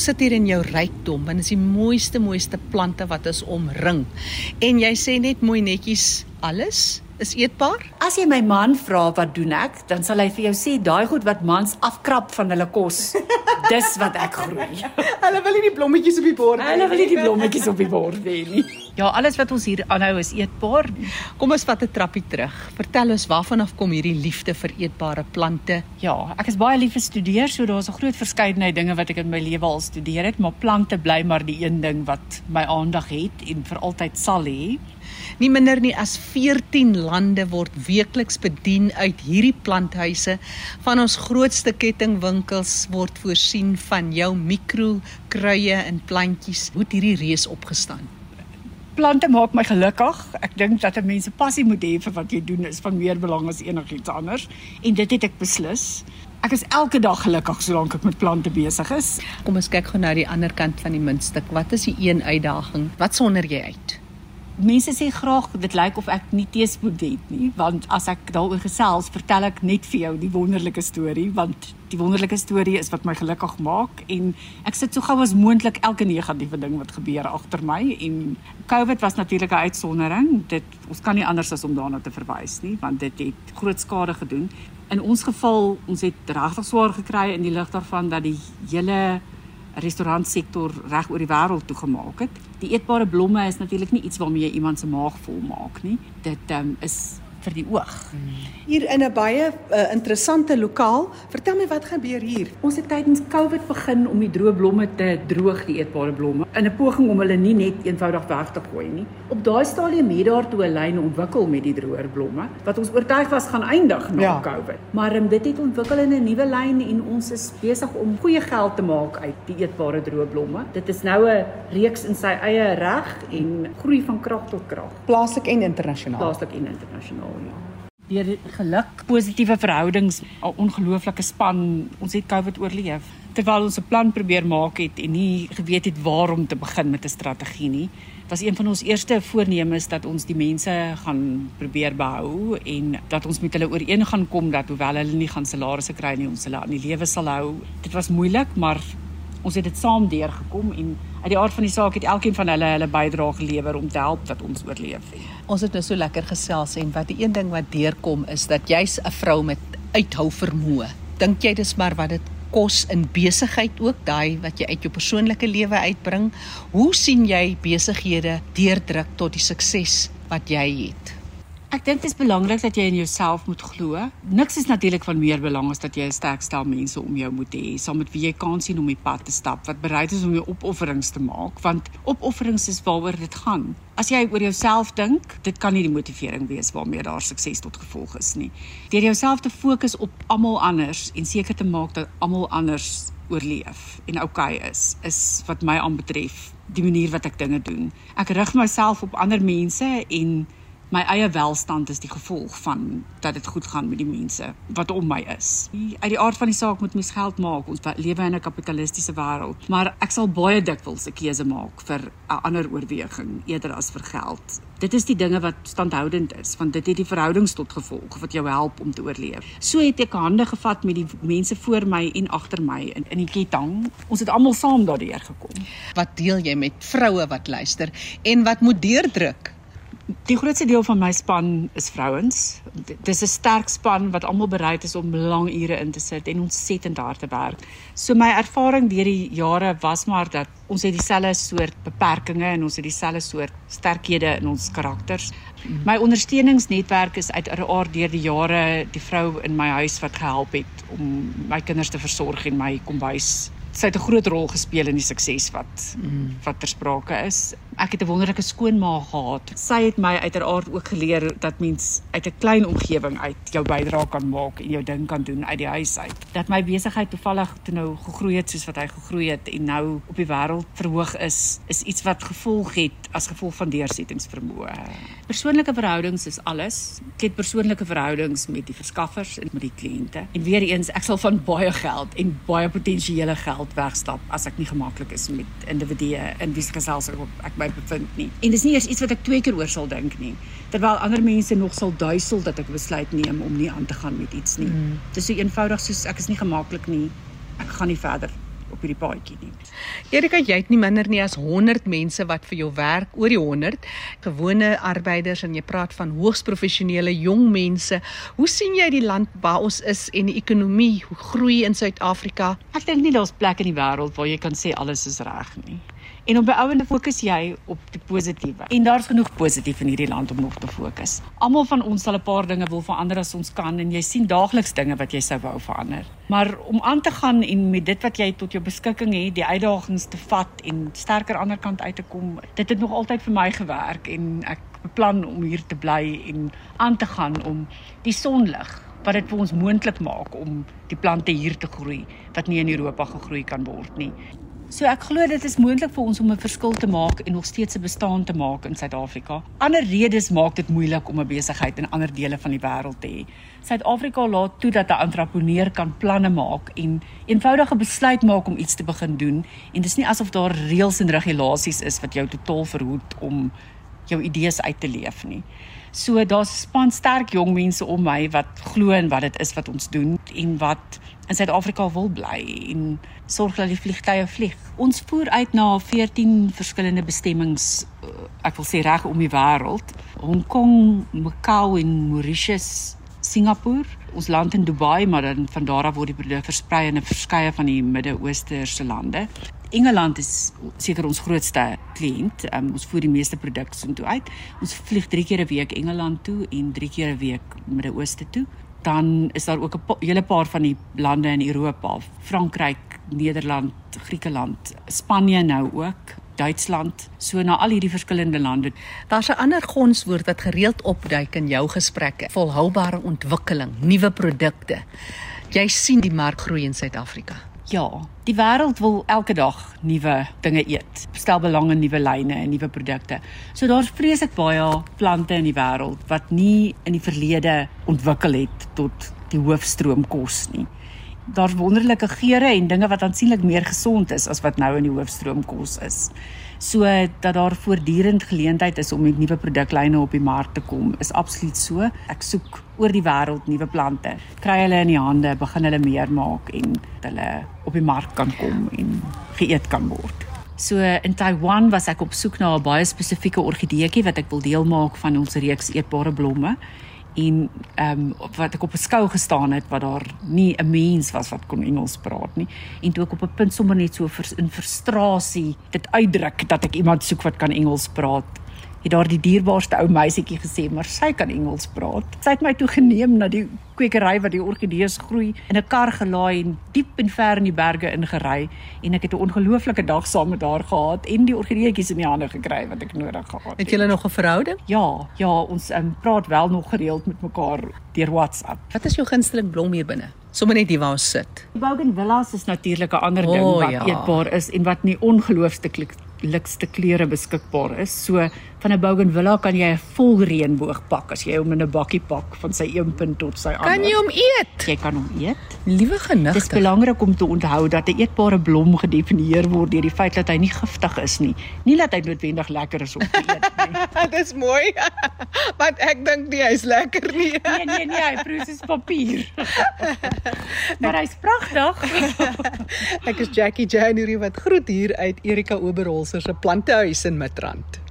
Sit hier in jou rykdom en dis die mooiste mooiste plante wat ons omring. En jy sê net mooi netjies alles is eetbaar? As jy my man vra wat doen ek, dan sal hy vir jou sê daai goed wat mans afkrap van hulle kos. Dis wat ek groei. Hulle wil nie die blommetjies op die bord hê. Hulle wil nie die blommetjies op die bord hê nie. Ja, alles wat ons hier aanhou is eetbaar. Kom ons vat 'n trappie terug. Vertel ons waarvan af kom hierdie liefde vir eetbare plante? Ja, ek is baie lief vir studeer, so daar's 'n groot verskeidenheid dinge wat ek in my lewe al studeer het, maar plante bly maar die een ding wat my aandag het en vir altyd sal hê. Nie minder nie as 14 lande word weekliks bedien uit hierdie planthuise. Van ons grootste kettingwinkels word voorsien van jou mikrokruie en plantjies. Hoe het hierdie reus opgestaan? Plante maak my gelukkig. Ek dink dat 'n mens 'n passie moet hê vir wat jy doen is van meer belang as enigiets anders en dit het ek beslis. Ek is elke dag gelukkig solank ek met plante besig is. Kom ons kyk gou nou die ander kant van die muntstuk. Wat is die een uitdaging? Wat sonder jy uit? Mense sê graag dit lyk of ek nie teespoed het nie want as ek daaroor gesels vertel ek net vir jou die wonderlike storie want die wonderlike storie is wat my gelukkig maak. En ek sit so gou as moontlik elke negatiewe ding wat gebeur agter my. En COVID was natuurlik 'n uitsondering. Dit ons kan nie anders as om daarna te verwys nie want dit het groot skade gedoen. In ons geval ons het regtig swaar gekry in die lig daarvan dat die hele restaurantsektor reg oor die wêreld toegemaak het. Die eetbare blomme is natuurlik nie iets waarmee jy iemand se maag vol maak nie. Dit um, is vir die oog. Hier in 'n baie uh, interessante lokaal. Vertel my wat gebeur hier? Ons het tydens COVID begin om die droë blomme te droog, die eetbare blomme, in 'n poging om hulle nie net eenvoudig weg te gooi nie. Op daai stadium het daar toe 'n lyn ontwikkel met die droër blomme wat ons oortuig was gaan eindig na ja. COVID. Maar um, dit het ontwikkel in 'n nuwe lyn en ons is besig om goeie geld te maak uit die eetbare droë blomme. Dit is nou 'n reeks in sy eie reg en groei van krag tot krag. Plaaslik en internasionaal. Plaaslik en internasionaal ja. Deur geluk, positiewe verhoudings, 'n ongelooflike span, ons het COVID oorleef. Terwyl ons 'n plan probeer maak het en nie geweet het waar om te begin met 'n strategie nie, was een van ons eerste voornemens dat ons die mense gaan probeer behou en dat ons met hulle ooreen gaan kom dat hoewel hulle nie gaan salarisse kry nie, ons hulle aan die lewe sal hou. Dit was moeilik, maar ons het dit saam deurgekom en uit die aard van die saak het elkeen van hulle hulle bydrae gelewer om te help dat ons oorleef. Ons het nou so lekker gesels en wat die een ding wat deurkom is dat jy's 'n vrou met uithou vermoë. Dink jy dis maar wat dit kos in besigheid ook daai wat jy uit jou persoonlike lewe uitbring? Hoe sien jy besighede deurdruk tot die sukses wat jy het? Ek dink dit is belangrik dat jy in jouself moet glo. Niks is natuurlik van meer belang as dat jy 'n sterk stel mense om jou moet hê, saam met wie jy kan sien om die pad te stap, wat bereid is om jou opofferings te maak, want opofferings is waaroor dit gaan. As jy oor jouself dink, dit kan nie die motivering wees waarmee daar sukses tot gevolg is nie. Deur jouself te fokus op almal anders en seker te maak dat almal anders oorleef en oukei okay is, is wat my aanbetref die manier wat ek dinge doen. Ek rig myself op ander mense en my eie welstand is die gevolg van dat dit goed gaan met die mense wat om my is. Uit die aard van die saak moet mens geld maak. Ons lewe in 'n kapitalistiese wêreld, maar ek sal baie dikwels 'n keuse maak vir 'n ander oorweging eerder as vir geld. Dit is die dinge wat standhoudend is, want dit het die verhoudings tot gevolg wat jou help om te oorleef. So het ek hande gevat met die mense voor my en agter my in in die ketting. Ons het almal saam daardeur gekom. Wat deel jy met vroue wat luister en wat moet deurdruk? Die grootste deel van my span is vrouens. Dis 'n sterk span wat almal bereid is om lang ure in te sit en ontsettend hard te werk. So my ervaring deur die jare was maar dat ons het dieselfde soort beperkings en ons het dieselfde soort sterkhede in ons karakters. My ondersteuningsnetwerk is uit 'n aard deur die jare die vrou in my huis wat gehelp het om my kinders te versorg en my kombuis sy het 'n groot rol gespeel in die sukses wat mm. wat ter sprake is. Ek het 'n wonderlike skoonma gehad. Sy het my uiteraard ook geleer dat mens uit 'n klein omgewing uit jou bydrae kan maak en jou ding kan doen uit die huis uit. Dat my besigheid toevallig toe nou gegroei het soos wat hy gegroei het en nou op die wêreld verhoog is, is iets wat gevolg het as gevolg van deursettingsvermoë. Persoonlike verhoudings is alles. Ek het persoonlike verhoudings met die verskaffers en met die kliënte. En weer eens, ek sal van baie geld en baie potensiële geld geld wegstap as ek nie gemaklik is met individue in wie se geselskap ek my bevind nie. En dis nie eers iets wat ek twee keer oor sal dink nie, terwyl ander mense nog sal duisel dat ek besluit neem om nie aan te gaan met iets nie. Mm. Dis so eenvoudig soos ek is nie gemaklik nie. Ek gaan nie verder op hierdie paadjie nie. Erika, jy het nie minder nie as 100 mense wat vir jou werk, oor die 100 gewone arbeiders en jy praat van hoogs professionele jong mense. Hoe sien jy die land waar ons is en die ekonomie hoe groei in Suid-Afrika? Ek dink nie daar's plek in die wêreld waar jy kan sê alles is reg nie. En op beouende fokus jy op die positiewe. En daar's genoeg positief in hierdie land om nog te fokus. Almal van ons sal 'n paar dinge wil verander as ons kan en jy sien daagliks dinge wat jy sou wou verander. Maar om aan te gaan en met dit wat jy tot jou beskikking het, die uitdagings te vat en sterker aan die ander kant uit te kom, dit het nog altyd vir my gewerk en ek beplan om hier te bly en aan te gaan om die sonlig wat dit vir ons moontlik maak om die plante hier te groei wat nie in Europa gegroei kan word nie. So ek glo dit is moontlik vir ons om 'n verskil te maak en nog steeds 'n bestaan te maak in Suid-Afrika. Ander redes maak dit moeilik om 'n besigheid in ander dele van die wêreld te hê. Suid-Afrika laat toe dat 'n entrepreneur kan planne maak en eenvoudige besluit maak om iets te begin doen en dis nie asof daar reëls en regulasies is wat jou totaal verhoed om jou idees uit te leef nie. So daar's span sterk jong mense om my wat glo in wat dit is wat ons doen en wat in Suid-Afrika wil bly en sorg dat die vliegtye vlieg. Ons voer uit na 14 verskillende bestemmings, eh, ek wil sê reg om die wêreld. Hong Kong, Macau en Mauritius, Singapore, ons land in Dubai, maar dan van daar af word die produk versprei in 'n verskeie van die Midde-Oosterse lande. Engeland is seker ons grootste kliënt. Um, ons voer die meeste produkte soontoe uit. Ons vlieg 3 keer 'n week Engeland toe en 3 keer 'n week Midde-Ooste toe dan is daar ook 'n hele paar van die lande in Europa, Frankryk, Nederland, Griekeland, Spanje nou ook, Duitsland, so na al hierdie verskillende lande. Daar's 'n ander gonswoord wat gereeld opduik in jou gesprekke, volhoubare ontwikkeling, nuwe produkte. Jy sien die mark groei in Suid-Afrika. Ja, die wêreld wil elke dag nuwe dinge eet. Stel belang in nuwe lyne en nuwe produkte. So daar's vreeslik baie plante in die wêreld wat nie in die verlede ontwikkel het tot die hoofstroom kos nie. Daar's wonderlike geure en dinge wat aansienlik meer gesond is as wat nou in die hoofstroom kos is so dat daar voortdurend geleentheid is om met nuwe produklyne op die mark te kom is absoluut so. Ek soek oor die wêreld nuwe plante. Kry hulle in die hande, begin hulle meer maak en hulle op die mark kan kom en geëet kan word. So in Taiwan was ek op soek na 'n baie spesifieke orgideetjie wat ek wil deel maak van ons reeks eetbare blomme en ehm um, wat ek op 'n skou gestaan het wat daar nie 'n mens was wat kon Engels praat nie en toe ek op 'n punt sommer net so vers, in frustrasie dit uitdruk dat ek iemand soek wat kan Engels praat het daar die dierbaarste ou meisietjie gesê, maar sy kan Engels praat. Sy het my toe geneem na die kwekery waar die orgidees groei in 'n kar gelaai en diep en ver in die berge ingery en ek het 'n ongelooflike dag saam met haar gehad en die orgideetjies in die hande gekry wat ek nodig gehad het. Het julle nog 'n verhouding? Ja, ja, ons um, praat wel nog gereeld met mekaar deur WhatsApp. Wat is jou gunsteling blom hier binne? Sommige net hier waar ons sit. Bougainvillas is natuurlik 'n ander ding oh, wat ja. eetbaar is en wat nie ongelooflik likste kleure beskikbaar is. So van 'n bougainvillea kan jy 'n vol reënboog pak as jy hom in 'n bakkie pak van sy een punt tot sy ander. Kan jy hom eet? Jy kan hom eet. Liewe genigtig. Dit is belangrik om te onthou dat 'n eetbare blom gedefinieer word deur die feit dat hy nie giftig is nie. Nie dat hy noodwendig lekker is om te eet nie. Dis mooi. Want ek dink nie hy's lekker nie. nee nee nee, hy proe soos papier. maar hy's pragtig. ek is Jackie January wat groet hier uit Erika Oberholzer se plantehuis in Midrand.